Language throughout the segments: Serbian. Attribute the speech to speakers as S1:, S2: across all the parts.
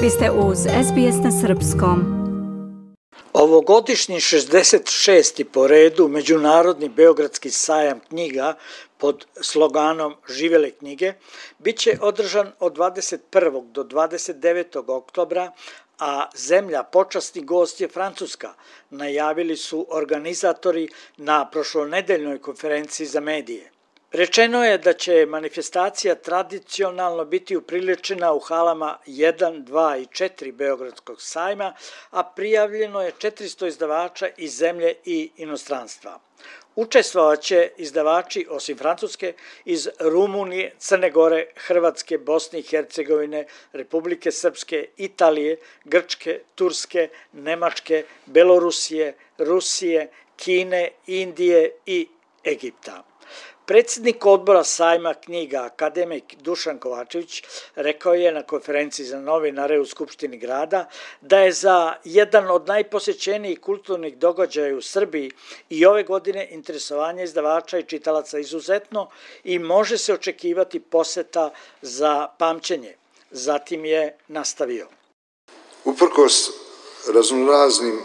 S1: Vi ste uz SBS na Srpskom.
S2: Ovogodišnji 66. po redu Međunarodni Beogradski sajam knjiga pod sloganom Živele knjige biće održan od 21. do 29. oktobra, a zemlja počasni gost je Francuska, najavili su organizatori na prošlonedeljnoj konferenciji za medije. Rečeno je da će manifestacija tradicionalno biti upriličena u halama 1, 2 i 4 Beogradskog sajma, a prijavljeno je 400 izdavača iz zemlje i inostranstva. Učestvovaće izdavači, osim Francuske, iz Rumunije, Crne Gore, Hrvatske, Bosne i Hercegovine, Republike Srpske, Italije, Grčke, Turske, Nemačke, Belorusije, Rusije, Kine, Indije i Egipta. Predsednik odbora sajma knjiga, akademik Dušan Kovačević, rekao je na konferenciji za novinare u Skupštini grada da je za jedan od najposećenijih kulturnih događaja u Srbiji i ove godine interesovanje izdavača i čitalaca izuzetno i može se očekivati poseta za pamćenje. Zatim je nastavio.
S3: Uprkos raznoraznim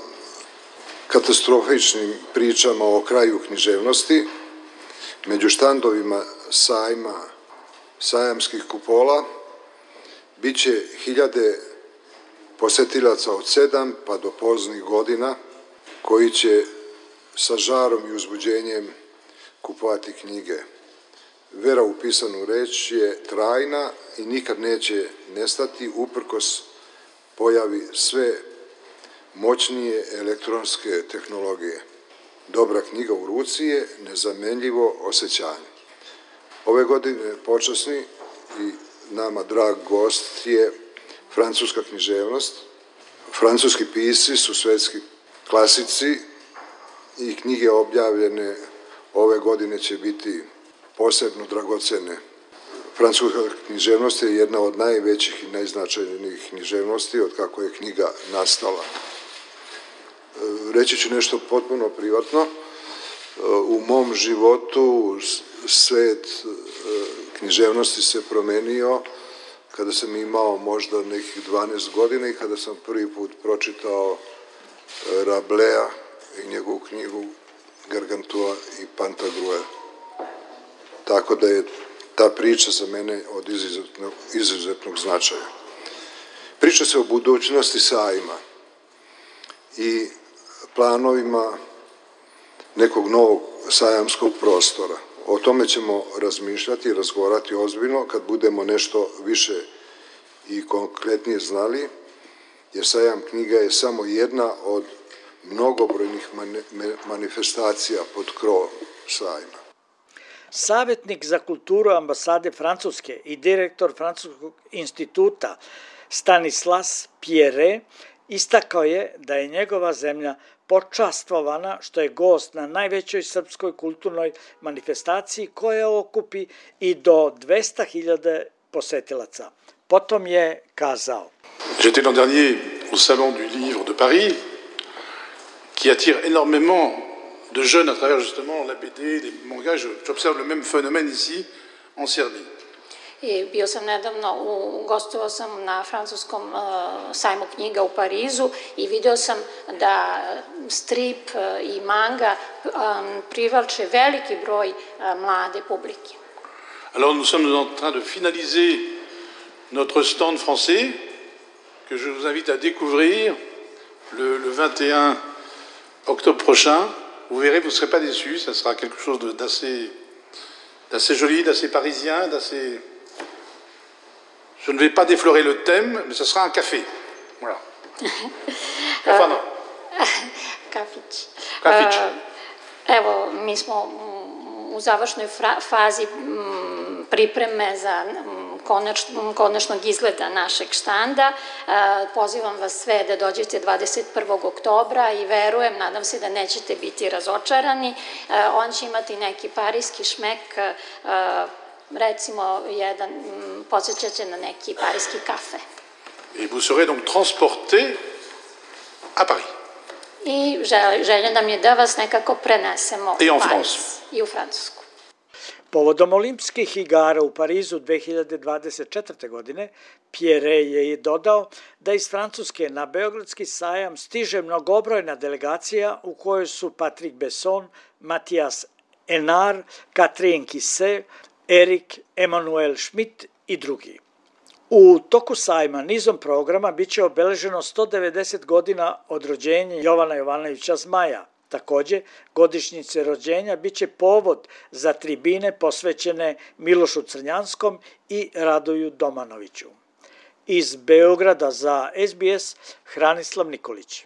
S3: katastrofičnim pričama o kraju književnosti, Među štandovima sajma sajamskih kupola bit će hiljade posetilaca od sedam pa do poznih godina koji će sa žarom i uzbuđenjem kupovati knjige. Vera u pisanu reč je trajna i nikad neće nestati uprkos pojavi sve moćnije elektronske tehnologije. Dobra knjiga u ruci je nezamenljivo osjećanje. Ove godine počasni i nama drag gost je francuska književnost. Francuski pisci su svetski klasici i knjige objavljene ove godine će biti posebno dragocene. Francuska književnost je jedna od najvećih i najznačajnijih književnosti od kako je knjiga nastala reći ću nešto potpuno privatno. U mom životu svet e, književnosti se promenio kada sam imao možda nekih 12 godina i kada sam prvi put pročitao e, Rablea i njegovu knjigu Gargantua i Pantagruel. Tako da je ta priča za mene od izuzetnog, izuzetnog značaja. Priča se o budućnosti sajma i planovima nekog novog sajamskog prostora. O tome ćemo razmišljati i razgovarati ozbiljno kad budemo nešto više i konkretnije znali, jer sajam knjiga je samo jedna od mnogobrojnih manifestacija pod krovom sajma.
S2: Savetnik za kulturu ambasade Francuske i direktor Francuskog instituta Stanislas Pierre istakao je da je njegova zemlja počastvovana što je gost na najvećoj srpskoj kulturnoj manifestaciji koja okupi i do 200.000 posetilaca. Potom je kazao.
S4: J'étais l'an dernier au Salon du Livre de Paris, qui attire énormément de jeunes à travers justement la BD, les mangas. J'observe le même phénomène ici en Serbie.
S5: I bio sam nedavno, u, gostovao sam na francuskom uh, sajmu knjiga u Parizu i video sam da strip uh, i manga um, privlače veliki broj uh, mlade publike.
S4: Alors nous sommes en train de finaliser notre stand français que je vous invite à découvrir le, le 21 octobre prochain. Vous verrez, vous ne serez pas déçus, ça sera quelque chose d'assez joli, d'assez parisien, d'assez Je ne vais pas déflorer le thème, mais ce sera un café. Voilà. Kafana.
S5: Kafić. Kafić. Evo, mi smo u završnoj fazi pripreme za konač, konačnog izgleda našeg štanda. Pozivam vas sve da dođete 21. oktobra i verujem, nadam se da nećete biti razočarani. On će imati neki parijski šmek recimo, jedan, podsjećat će na neki parijski kafe.
S4: Et vous serez donc transporté à Paris.
S5: I želja nam je da vas nekako prenesemo
S4: Et en France.
S5: I u Francusku.
S2: Povodom olimpijskih igara u Parizu 2024. godine, Pierre je dodao da iz Francuske na Beogradski sajam stiže mnogobrojna delegacija u kojoj su Patrick Besson, Matias Enar, Catherine Kisse, Erik Emanuel Schmidt i drugi. U toku sajma nizom programa biće obeleženo 190 godina od rođenja Jovana Jovanovića Zmaja. Takođe, godišnjice rođenja biće povod za tribine posvećene Milošu Crnjanskom i Radoju Domanoviću. Iz Beograda za SBS Hranislav Nikolić.